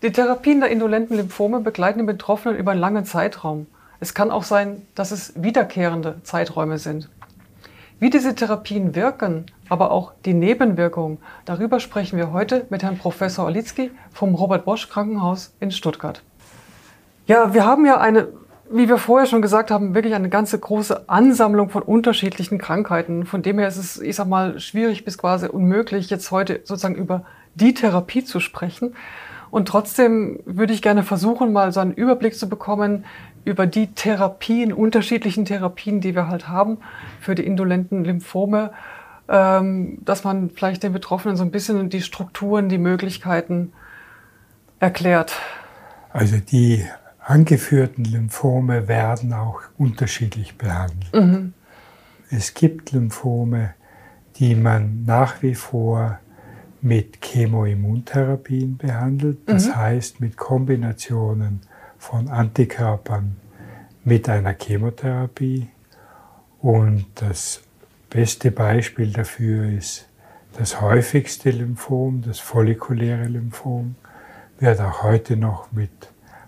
Die Therapien der indolenten Lymphome begleiten den Betroffenen über einen langen Zeitraum. Es kann auch sein, dass es wiederkehrende Zeiträume sind. Wie diese Therapien wirken, aber auch die Nebenwirkungen, darüber sprechen wir heute mit Herrn Professor Olitzky vom Robert Bosch Krankenhaus in Stuttgart. Ja, wir haben ja eine, wie wir vorher schon gesagt haben, wirklich eine ganze große Ansammlung von unterschiedlichen Krankheiten. Von dem her ist es, ich sag mal, schwierig bis quasi unmöglich, jetzt heute sozusagen über die Therapie zu sprechen. Und trotzdem würde ich gerne versuchen, mal so einen Überblick zu bekommen über die Therapien, unterschiedlichen Therapien, die wir halt haben für die indolenten Lymphome, ähm, dass man vielleicht den Betroffenen so ein bisschen die Strukturen, die Möglichkeiten erklärt. Also die angeführten Lymphome werden auch unterschiedlich behandelt. Mhm. Es gibt Lymphome, die man nach wie vor mit Chemoimmuntherapien behandelt, das mhm. heißt mit Kombinationen von Antikörpern mit einer Chemotherapie. Und das beste Beispiel dafür ist das häufigste Lymphom, das follikuläre Lymphom, wird auch heute noch mit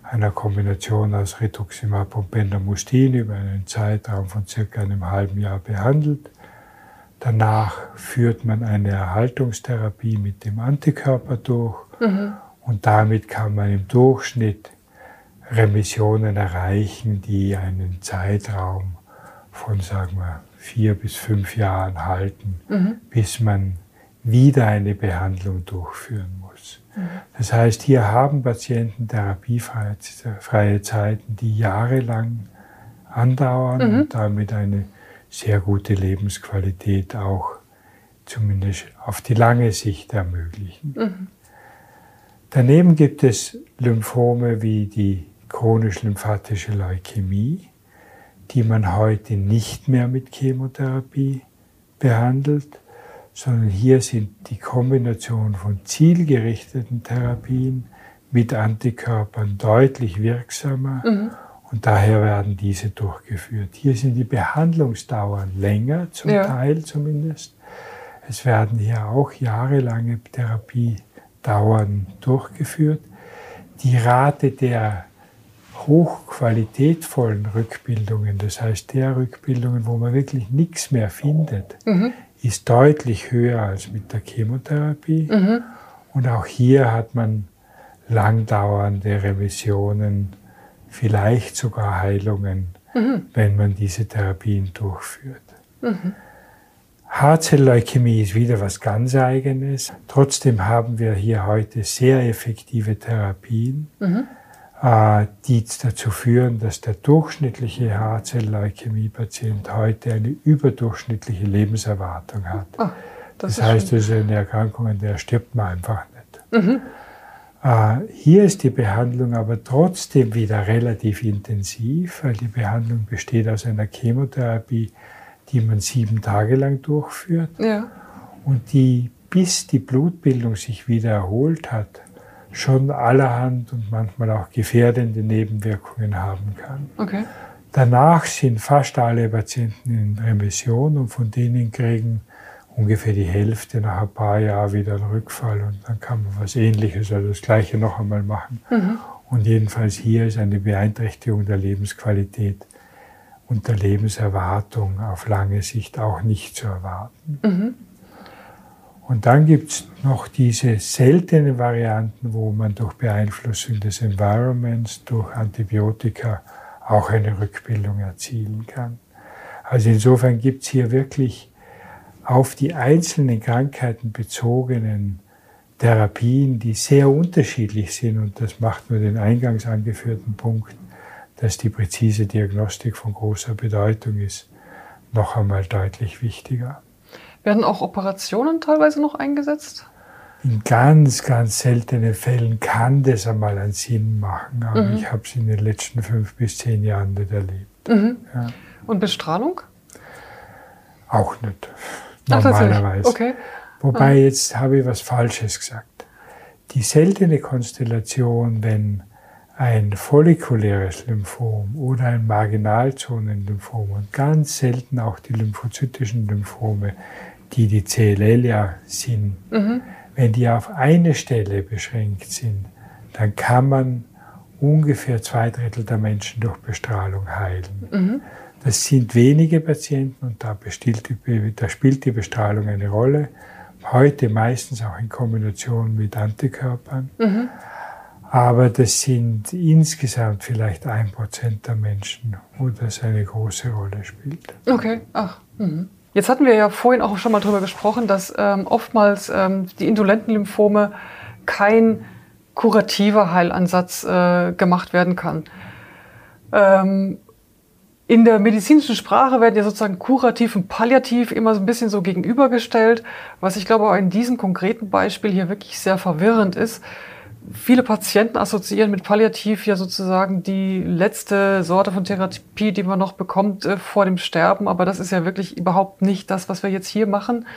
einer Kombination aus Rituximab und Bendamustin über einen Zeitraum von circa einem halben Jahr behandelt. Danach führt man eine Erhaltungstherapie mit dem Antikörper durch mhm. und damit kann man im Durchschnitt Remissionen erreichen, die einen Zeitraum von, sagen wir, vier bis fünf Jahren halten, mhm. bis man wieder eine Behandlung durchführen muss. Mhm. Das heißt, hier haben Patienten therapiefreie Zeiten, die jahrelang andauern mhm. und damit eine sehr gute Lebensqualität auch zumindest auf die lange Sicht ermöglichen. Mhm. Daneben gibt es Lymphome wie die chronisch-lymphatische Leukämie, die man heute nicht mehr mit Chemotherapie behandelt, sondern hier sind die Kombination von zielgerichteten Therapien mit Antikörpern deutlich wirksamer mhm. Und daher werden diese durchgeführt. Hier sind die Behandlungsdauern länger, zum ja. Teil zumindest. Es werden hier auch jahrelange Therapiedauern durchgeführt. Die Rate der hochqualitätvollen Rückbildungen, das heißt der Rückbildungen, wo man wirklich nichts mehr findet, mhm. ist deutlich höher als mit der Chemotherapie. Mhm. Und auch hier hat man langdauernde Remissionen vielleicht sogar Heilungen, mhm. wenn man diese Therapien durchführt. Mhm. Haarzelleukämie ist wieder was ganz Eigenes. Trotzdem haben wir hier heute sehr effektive Therapien, mhm. äh, die dazu führen, dass der durchschnittliche Haarzelleukämie-Patient heute eine überdurchschnittliche Lebenserwartung hat. Oh, das, das heißt, es ist eine Erkrankung, an der stirbt man einfach nicht. Mhm. Äh, hier ist die Behandlung aber trotzdem wieder relativ intensiv, weil die Behandlung besteht aus einer Chemotherapie, die man sieben Tage lang durchführt ja. und die, bis die Blutbildung sich wieder erholt hat, schon allerhand und manchmal auch gefährdende Nebenwirkungen haben kann. Okay. Danach sind fast alle Patienten in Remission und von denen kriegen ungefähr die Hälfte nach ein paar Jahren wieder einen Rückfall und dann kann man was Ähnliches oder das Gleiche noch einmal machen. Mhm. Und jedenfalls hier ist eine Beeinträchtigung der Lebensqualität und der Lebenserwartung auf lange Sicht auch nicht zu erwarten. Mhm. Und dann gibt es noch diese seltenen Varianten, wo man durch Beeinflussung des Environments, durch Antibiotika auch eine Rückbildung erzielen kann. Also insofern gibt es hier wirklich auf die einzelnen Krankheiten bezogenen Therapien, die sehr unterschiedlich sind, und das macht nur den eingangs angeführten Punkt, dass die präzise Diagnostik von großer Bedeutung ist, noch einmal deutlich wichtiger. Werden auch Operationen teilweise noch eingesetzt? In ganz, ganz seltenen Fällen kann das einmal einen Sinn machen, aber mhm. ich habe es in den letzten fünf bis zehn Jahren nicht erlebt. Mhm. Ja. Und Bestrahlung? Auch nicht normalerweise. Okay. Wobei, ah. jetzt habe ich was Falsches gesagt. Die seltene Konstellation, wenn ein follikuläres Lymphom oder ein Marginalzonenlymphom und ganz selten auch die lymphozytischen Lymphome, die die CLL ja sind, mhm. wenn die auf eine Stelle beschränkt sind, dann kann man ungefähr zwei Drittel der Menschen durch Bestrahlung heilen. Mhm. Das sind wenige Patienten und da, die, da, spielt die Bestrahlung eine Rolle. Heute meistens auch in Kombination mit Antikörpern. Mhm. Aber das sind insgesamt vielleicht ein Prozent der Menschen, wo das eine große Rolle spielt. Okay, ach. Mhm. Jetzt hatten wir ja vorhin auch schon mal darüber gesprochen, dass ähm, oftmals ähm, die indolenten Lymphome kein kurativer Heilansatz äh, gemacht werden kann. Ähm, in der medizinischen Sprache werden ja sozusagen kurativ und palliativ immer so ein bisschen so gegenübergestellt, was ich glaube auch in diesem konkreten Beispiel hier wirklich sehr verwirrend ist. Viele Patienten assoziieren mit Palliativ ja sozusagen die letzte Sorte von Therapie, die man noch bekommt äh, vor dem Sterben, aber das ist ja wirklich überhaupt nicht das, was wir jetzt hier machen,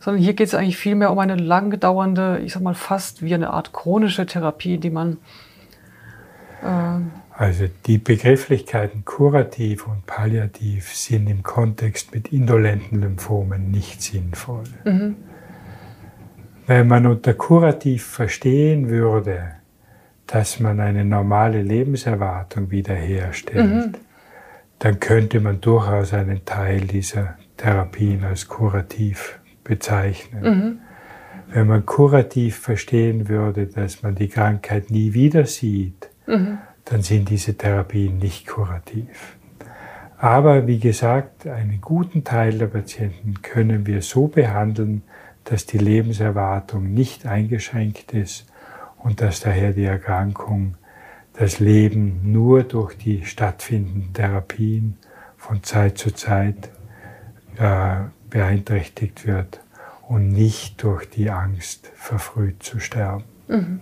sondern hier geht es eigentlich vielmehr um eine lang dauernde, ich sag mal fast wie eine Art chronische Therapie, die man äh, also die Begrifflichkeiten kurativ und palliativ sind im Kontext mit indolenten Lymphomen nicht sinnvoll. Mhm. Wenn man unter kurativ verstehen würde, dass man eine normale Lebenserwartung wiederherstellt, mhm. dann könnte man durchaus einen Teil dieser Therapien als kurativ bezeichnen. Mhm. Wenn man kurativ verstehen würde, dass man die Krankheit nie wieder sieht, mhm dann sind diese Therapien nicht kurativ. Aber wie gesagt, einen guten Teil der Patienten können wir so behandeln, dass die Lebenserwartung nicht eingeschränkt ist und dass daher die Erkrankung, das Leben nur durch die stattfindenden Therapien von Zeit zu Zeit äh, beeinträchtigt wird und nicht durch die Angst, verfrüht zu sterben. Mhm.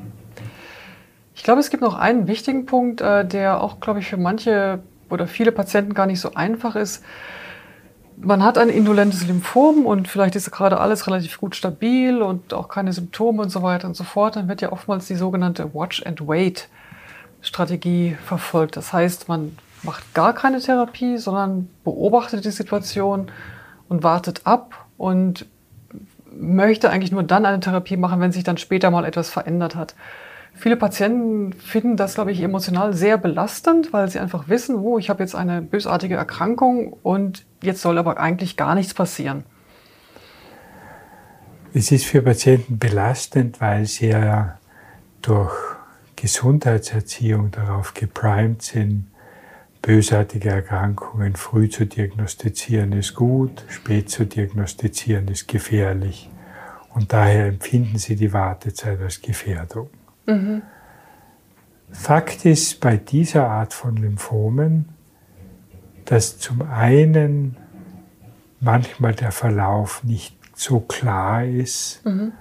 Ich glaube, es gibt noch einen wichtigen Punkt, äh, der auch, glaube ich, für manche oder viele Patienten gar nicht so einfach ist. Man hat ein indolentes Lymphom und vielleicht ist gerade alles relativ gut stabil und auch keine Symptome und so weiter und so fort. Dann wird ja oftmals die sogenannte Watch and Wait Strategie verfolgt. Das heißt, man macht gar keine Therapie, sondern beobachtet die Situation und wartet ab und möchte eigentlich nur dann eine Therapie machen, wenn sich dann später mal etwas verändert hat. Viele Patienten finden das, glaube ich, emotional sehr belastend, weil sie einfach wissen, oh, ich habe jetzt eine bösartige Erkrankung und jetzt soll aber eigentlich gar nichts passieren. Es ist für Patienten belastend, weil sie ja durch Gesundheitserziehung darauf geprimed sind, bösartige Erkrankungen früh zu diagnostizieren ist gut, spät zu diagnostizieren ist gefährlich. Und daher empfinden sie die Wartezeit als Gefährdung. Mhm. Fakt ist bei dieser Art von Lymphomen, dass zum einen manchmal der Verlauf nicht so klar ist, mhm.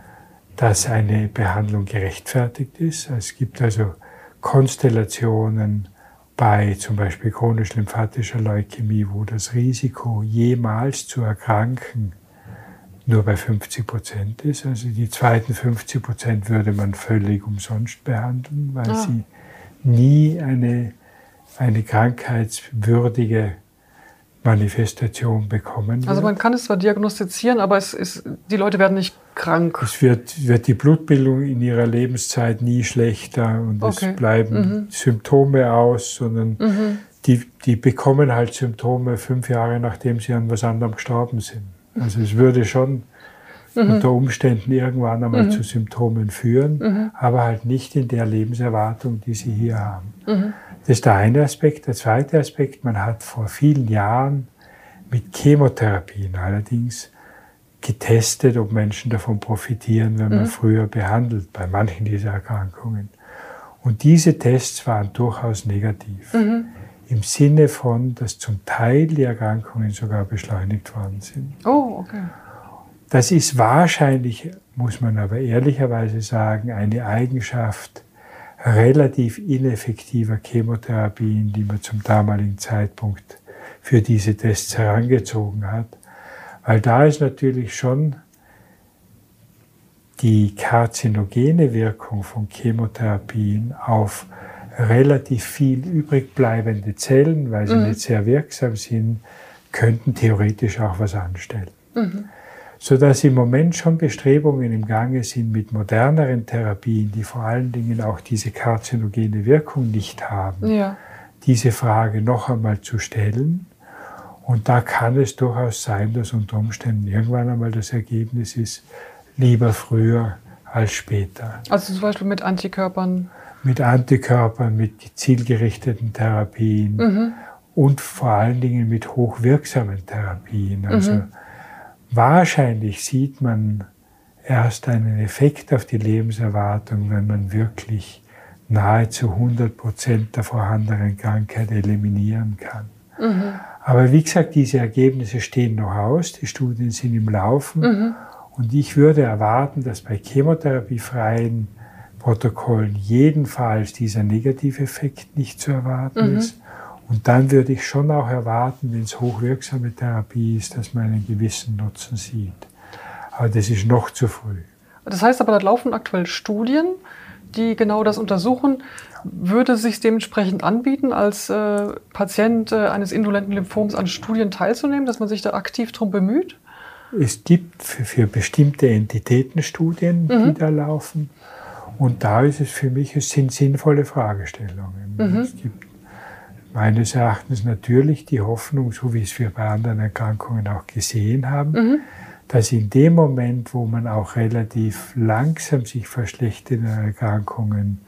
dass eine Behandlung gerechtfertigt ist. Es gibt also Konstellationen bei zum Beispiel chronisch-lymphatischer Leukämie, wo das Risiko, jemals zu erkranken, nur bei 50 Prozent ist. Also die zweiten 50 Prozent würde man völlig umsonst behandeln, weil ah. sie nie eine, eine krankheitswürdige Manifestation bekommen. Also man kann es zwar diagnostizieren, aber es ist, die Leute werden nicht krank. Es wird, wird die Blutbildung in ihrer Lebenszeit nie schlechter und okay. es bleiben mhm. Symptome aus, sondern mhm. die, die bekommen halt Symptome fünf Jahre nachdem sie an was anderem gestorben sind. Also es würde schon mhm. unter Umständen irgendwann einmal mhm. zu Symptomen führen, mhm. aber halt nicht in der Lebenserwartung, die sie hier haben. Mhm. Das ist der eine Aspekt. Der zweite Aspekt, man hat vor vielen Jahren mit Chemotherapien allerdings getestet, ob Menschen davon profitieren, wenn man mhm. früher behandelt, bei manchen dieser Erkrankungen. Und diese Tests waren durchaus negativ. Mhm im Sinne von, dass zum Teil die Erkrankungen sogar beschleunigt worden sind. Oh, okay. Das ist wahrscheinlich, muss man aber ehrlicherweise sagen, eine Eigenschaft relativ ineffektiver Chemotherapien, die man zum damaligen Zeitpunkt für diese Tests herangezogen hat. Weil da ist natürlich schon die karzinogene Wirkung von Chemotherapien auf relativ viel übrig bleibende Zellen, weil sie mhm. nicht sehr wirksam sind, könnten theoretisch auch was anstellen. Mhm. sodass im Moment schon Bestrebungen im Gange sind mit moderneren Therapien, die vor allen Dingen auch diese karzinogene Wirkung nicht haben, Ja. diese Frage noch einmal zu stellen. Und da kann es durchaus sein, dass unter Umständen irgendwann einmal das Ergebnis ist, lieber früher als später. Also zum Beispiel mit Antikörpern. Mit Antikörpern, mit zielgerichteten Therapien Mhm. und vor allen Dingen mit hochwirksamen Therapien. Also Mhm. wahrscheinlich sieht man erst einen Effekt auf die Lebenserwartung, wenn man wirklich nahezu 100 Prozent der vorhandenen Krankheit eliminieren kann. Mhm. Aber wie gesagt, diese Ergebnisse stehen noch aus, die Studien sind im Laufen Mhm. und ich würde erwarten, dass bei chemotherapiefreien Protokollen jedenfalls dieser Negativeffekt nicht zu erwarten Mhm. ist. Und dann würde ich schon auch erwarten, wenn es hochwirksame Therapie ist, dass man einen gewissen Nutzen sieht. Aber das ist noch zu früh. Das heißt aber, da laufen aktuell Studien, die genau das untersuchen. Würde es sich dementsprechend anbieten, als äh, Patient äh, eines indolenten Lymphoms an Studien teilzunehmen, dass man sich da aktiv darum bemüht? Es gibt für, für bestimmte Entitäten Studien, die Mhm. da laufen. Und da ist es für mich, es sind sinnvolle Fragestellungen. Mhm. Es gibt meines Erachtens natürlich die Hoffnung, so wie es wir bei anderen Erkrankungen auch gesehen haben, Mhm. dass in dem Moment, wo man auch relativ langsam sich verschlechternde Erkrankungen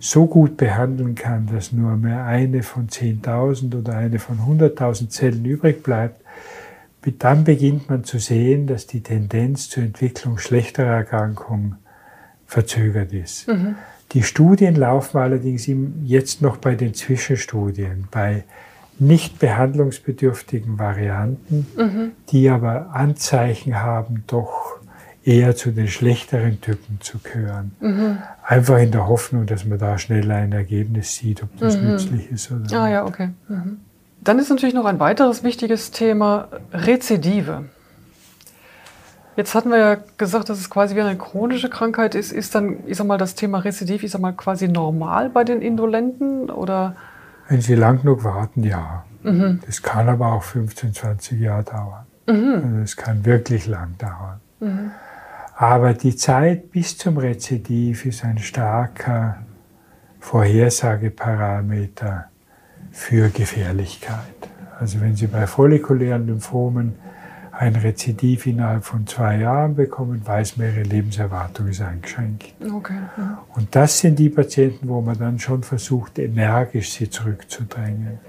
so gut behandeln kann, dass nur mehr eine von 10.000 oder eine von 100.000 Zellen übrig bleibt, dann beginnt man zu sehen, dass die Tendenz zur Entwicklung schlechterer Erkrankungen verzögert ist. Mhm. Die Studien laufen allerdings jetzt noch bei den Zwischenstudien, bei nicht behandlungsbedürftigen Varianten, Mhm. die aber Anzeichen haben, doch eher zu den schlechteren Typen zu gehören. Mhm. Einfach in der Hoffnung, dass man da schneller ein Ergebnis sieht, ob das Mhm. nützlich ist oder nicht. Ah ja, okay. Mhm. Dann ist natürlich noch ein weiteres wichtiges Thema Rezidive. Jetzt hatten wir ja gesagt, dass es quasi wie eine chronische Krankheit ist. Ist dann, ich sag mal, das Thema Rezidiv, ich sag mal, quasi normal bei den Indolenten? Oder? Wenn Sie lang genug warten, ja. Mhm. Das kann aber auch 15, 20 Jahre dauern. Mhm. Also es kann wirklich lang dauern. Mhm. Aber die Zeit bis zum Rezidiv ist ein starker Vorhersageparameter für Gefährlichkeit. Also wenn Sie bei follikulären Lymphomen ein Rezidiv innerhalb von zwei Jahren bekommen, weiß man, Ihre Lebenserwartung ist eingeschränkt. Okay. Mhm. Und das sind die Patienten, wo man dann schon versucht, energisch sie zurückzudrängen.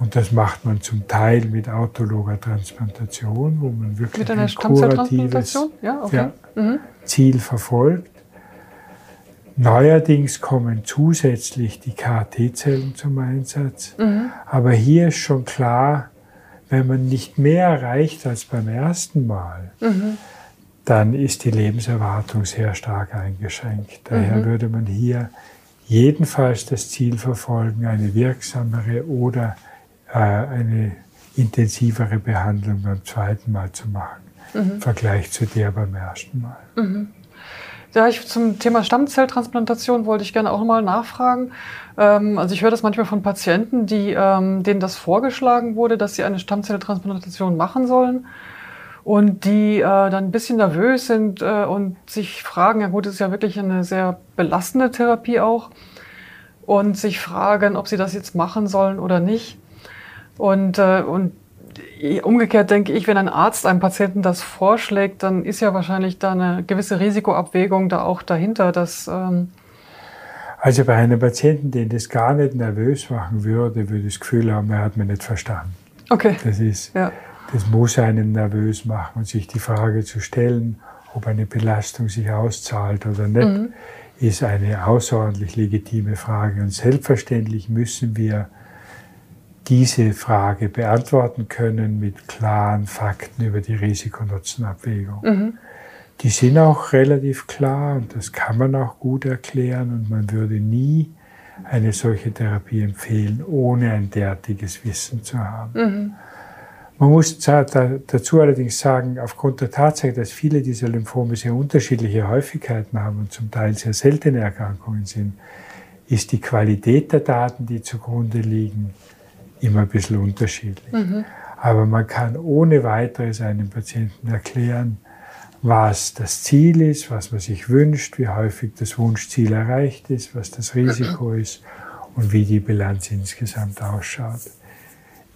Und das macht man zum Teil mit autologer Transplantation, wo man wirklich Mit einer ein kuratives? Ja, okay. Ja. Mhm. Ziel verfolgt. Neuerdings kommen zusätzlich die KT-Zellen zum Einsatz. Mhm. Aber hier ist schon klar, wenn man nicht mehr erreicht als beim ersten Mal, Mhm. dann ist die Lebenserwartung sehr stark eingeschränkt. Daher Mhm. würde man hier jedenfalls das Ziel verfolgen, eine wirksamere oder äh, eine intensivere Behandlung beim zweiten Mal zu machen, im Vergleich zu der beim ersten Mal. Ja, ich, zum Thema Stammzelltransplantation wollte ich gerne auch nochmal nachfragen. Ähm, also ich höre das manchmal von Patienten, die, ähm, denen das vorgeschlagen wurde, dass sie eine Stammzelltransplantation machen sollen und die äh, dann ein bisschen nervös sind äh, und sich fragen, ja gut, es ist ja wirklich eine sehr belastende Therapie auch und sich fragen, ob sie das jetzt machen sollen oder nicht. Und, äh, und umgekehrt denke ich, wenn ein Arzt einem Patienten das vorschlägt, dann ist ja wahrscheinlich da eine gewisse Risikoabwägung da auch dahinter, dass ähm, Also bei einem Patienten, den das gar nicht nervös machen würde, würde ich das Gefühl haben, er hat mich nicht verstanden. okay, Das ist, ja, das muss einen nervös machen und sich die Frage zu stellen, ob eine Belastung sich auszahlt oder nicht, Mhm. ist eine außerordentlich legitime Frage. Und selbstverständlich müssen wir diese Frage beantworten können mit klaren Fakten über die Risiko-Nutzen-Abwägung. mhm. Die sind auch relativ klar und das kann man auch gut erklären und man würde nie eine solche Therapie empfehlen, ohne ein derartiges Wissen zu haben. Mhm. Man muss dazu allerdings sagen, aufgrund der Tatsache, dass viele dieser Lymphome sehr unterschiedliche Häufigkeiten haben und zum Teil sehr seltene Erkrankungen sind, ist die Qualität der Daten, die zugrunde liegen, immer ein bisschen unterschiedlich. Mhm. Aber man kann ohne weiteres einem Patienten erklären, was das Ziel ist, was man sich wünscht, wie häufig das Wunschziel erreicht ist, was das Risiko ist und wie die Bilanz insgesamt ausschaut.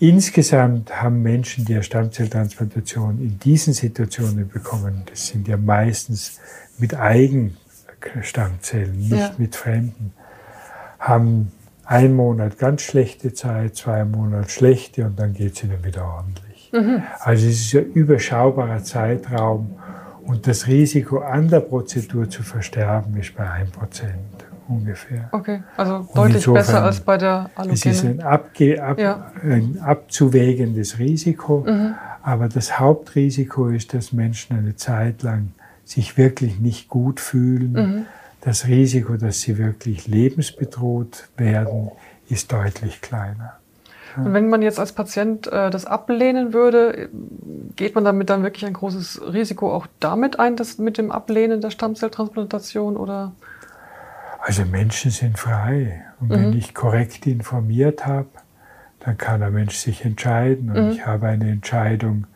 Insgesamt haben Menschen, die eine Stammzelltransplantation in diesen Situationen bekommen, das sind ja meistens mit Eigenstammzellen, nicht ja. mit Fremden, haben einen Monat ganz schlechte Zeit, zwei Monate schlechte und dann geht es ihnen wieder ordentlich. Mhm. Also es ist ein überschaubarer Zeitraum und das Risiko an der Prozedur zu versterben ist bei 1% ungefähr. Okay, also deutlich besser als bei der Allogene. Es ist ein, Abge ab, ja. ein abzuwägendes Risiko, mhm. aber das Hauptrisiko ist, dass Menschen eine Zeit lang sich wirklich nicht gut fühlen. Mhm. Das Risiko, dass sie wirklich lebensbedroht werden, ist deutlich kleiner. Und wenn man jetzt als Patient äh, das ablehnen würde, geht man damit dann wirklich ein großes Risiko auch damit ein, dass mit dem Ablehnen der Stammzelltransplantation oder? Also Menschen sind frei. Und mhm. wenn ich korrekt informiert habe, dann kann ein Mensch sich entscheiden. Und mhm. ich habe eine Entscheidung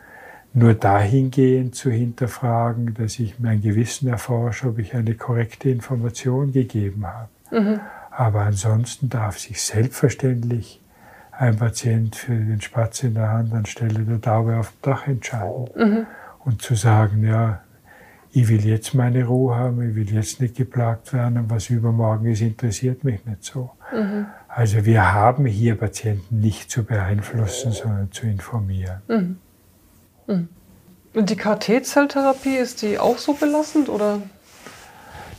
nur dahingehend zu hinterfragen, dass ich mein Gewissen erforsche, ob ich eine korrekte Information gegeben habe. Mhm. Aber ansonsten darf sich selbstverständlich ein Patient für den Spatz in der Hand anstelle der Taube auf dem Dach entscheiden. Mhm. Und zu sagen, ja, ich will jetzt meine Ruhe haben, ich will jetzt nicht geplagt werden, was übermorgen ist, interessiert mich nicht so. Mhm. Also wir haben hier Patienten nicht zu beeinflussen, sondern zu informieren. Mhm. Mhm. Und die KT-Zelltherapie, ist die auch so belastend oder?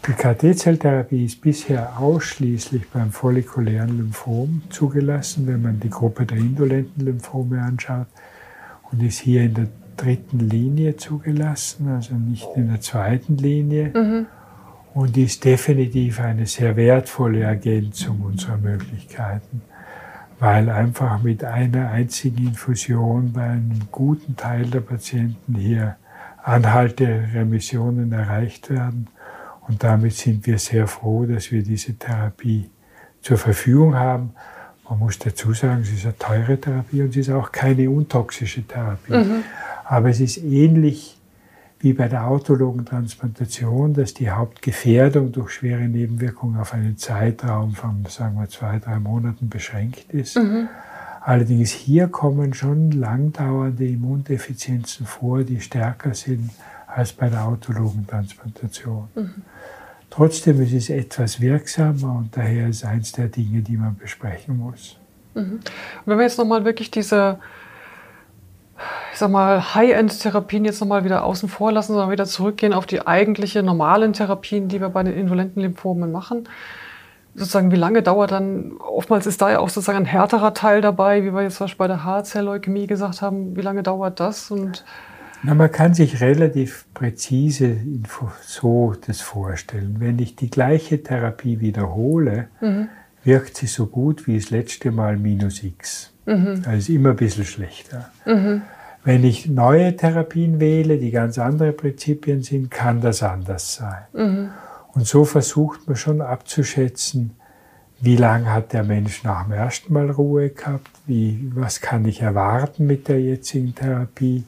Die KT-Zelltherapie ist bisher ausschließlich beim follikulären Lymphom zugelassen, wenn man die Gruppe der indolenten Lymphome anschaut und ist hier in der dritten Linie zugelassen, also nicht in der zweiten Linie. Mhm. Und ist definitiv eine sehr wertvolle Ergänzung unserer Möglichkeiten, weil einfach mit einer einzigen Infusion bei einem guten Teil der Patienten hier anhalte Remissionen erreicht werden. Und damit sind wir sehr froh, dass wir diese Therapie zur Verfügung haben. Man muss dazu sagen, es ist eine teure Therapie und es ist auch keine untoxische Therapie. Mhm. Aber es ist ähnlich wie bei der autologen Transplantation, dass die Hauptgefährdung durch schwere Nebenwirkungen auf einen Zeitraum von, sagen wir, zwei, drei Monaten beschränkt ist. Mhm. Allerdings hier kommen schon langdauernde Immundefizienzen vor, die stärker sind als bei der autologen Transplantation. Mhm. Trotzdem ist es etwas wirksamer und daher ist eins der Dinge, die man besprechen muss. Mhm. Wenn wir jetzt nochmal wirklich diese ich sag mal, High-End-Therapien jetzt nochmal wieder außen vor lassen, sondern wieder zurückgehen auf die eigentliche normalen Therapien, die wir bei den indolenten Lymphomen machen. Sozusagen, wie lange dauert dann, oftmals ist da ja auch sozusagen ein härterer Teil dabei, wie wir jetzt zum Beispiel bei der Haarzell-Leukämie gesagt haben, wie lange dauert das? Und Na, man kann sich relativ präzise so das vorstellen. Wenn ich die gleiche Therapie wiederhole, mhm. wirkt sie so gut wie das letzte Mal minus X. Mhm. Ist immer ein bisschen schlechter. Mhm. Wenn ich neue Therapien wähle, die ganz andere Prinzipien sind, kann das anders sein. Mhm. Und so versucht man schon abzuschätzen, wie lange hat der Mensch nach dem ersten Mal Ruhe gehabt, wie, was kann ich erwarten mit der jetzigen Therapie,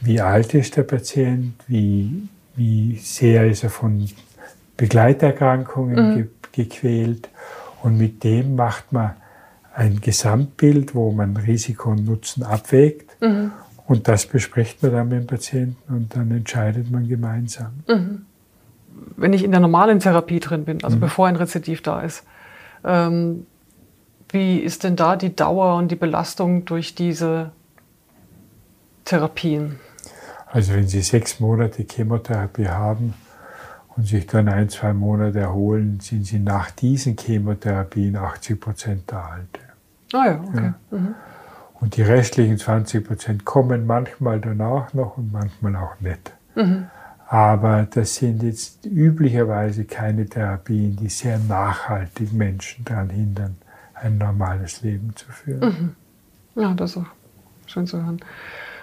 wie alt ist der Patient, wie, wie sehr ist er von Begleiterkrankungen mhm. ge gequält. Und mit dem macht man ein Gesamtbild, wo man Risiko und Nutzen abwägt. Mhm. Und das bespricht man dann mit dem Patienten und dann entscheidet man gemeinsam. Mhm. Wenn ich in der normalen Therapie drin bin, also mhm. bevor ein Rezidiv da ist, ähm, wie ist denn da die Dauer und die Belastung durch diese Therapien? Also wenn Sie sechs Monate Chemotherapie haben und sich dann ein, zwei Monate erholen, sind Sie nach diesen Chemotherapien 80 Prozent der Alte. Ah ja, okay. Ja. Mhm. Und die restlichen 20 Prozent kommen manchmal danach noch und manchmal auch nicht. Mhm. Aber das sind jetzt üblicherweise keine Therapien, die sehr nachhaltig Menschen daran hindern, ein normales Leben zu führen. Mhm. Ja, das ist auch schön zu hören.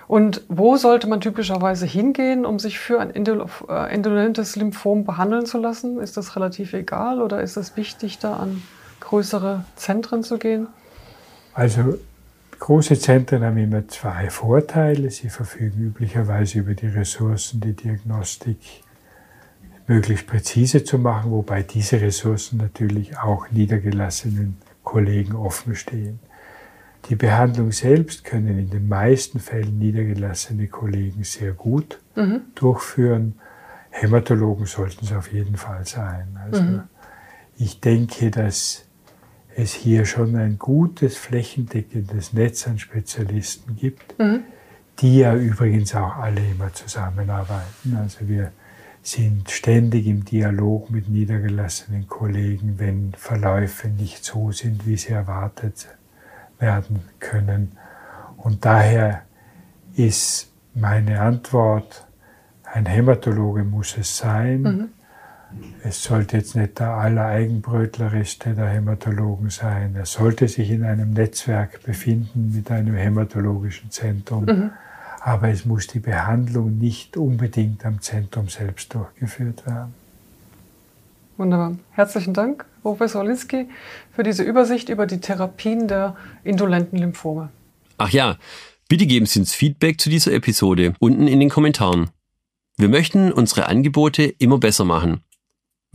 Und wo sollte man typischerweise hingehen, um sich für ein äh, indolentes Lymphom behandeln zu lassen? Ist das relativ egal oder ist es wichtig, da an größere Zentren zu gehen? Also Große Zentren haben immer zwei Vorteile. Sie verfügen üblicherweise über die Ressourcen, die Diagnostik möglichst präzise zu machen, wobei diese Ressourcen natürlich auch niedergelassenen Kollegen offen stehen. Die Behandlung selbst können in den meisten Fällen niedergelassene Kollegen sehr gut mhm. durchführen. Hämatologen sollten es auf jeden Fall sein. Also mhm. ich denke, dass es hier schon ein gutes flächendeckendes Netz an Spezialisten gibt, mhm. die ja übrigens auch alle immer zusammenarbeiten. Also wir sind ständig im Dialog mit niedergelassenen Kollegen, wenn Verläufe nicht so sind, wie sie erwartet werden können. Und daher ist meine Antwort, ein Hämatologe muss es sein. Mhm. Es sollte jetzt nicht der aller Eigenbrötlerreste der Hämatologen sein. Er sollte sich in einem Netzwerk befinden mit einem hämatologischen Zentrum. Mhm aber es muss die Behandlung nicht unbedingt am Zentrum selbst durchgeführt werden. Wunderbar. Herzlichen Dank, Professor Linsky, für diese Übersicht über die Therapien der indolenten Lymphome. Ach ja, bitte geben Sie uns Feedback zu dieser Episode unten in den Kommentaren. Wir möchten unsere Angebote immer besser machen.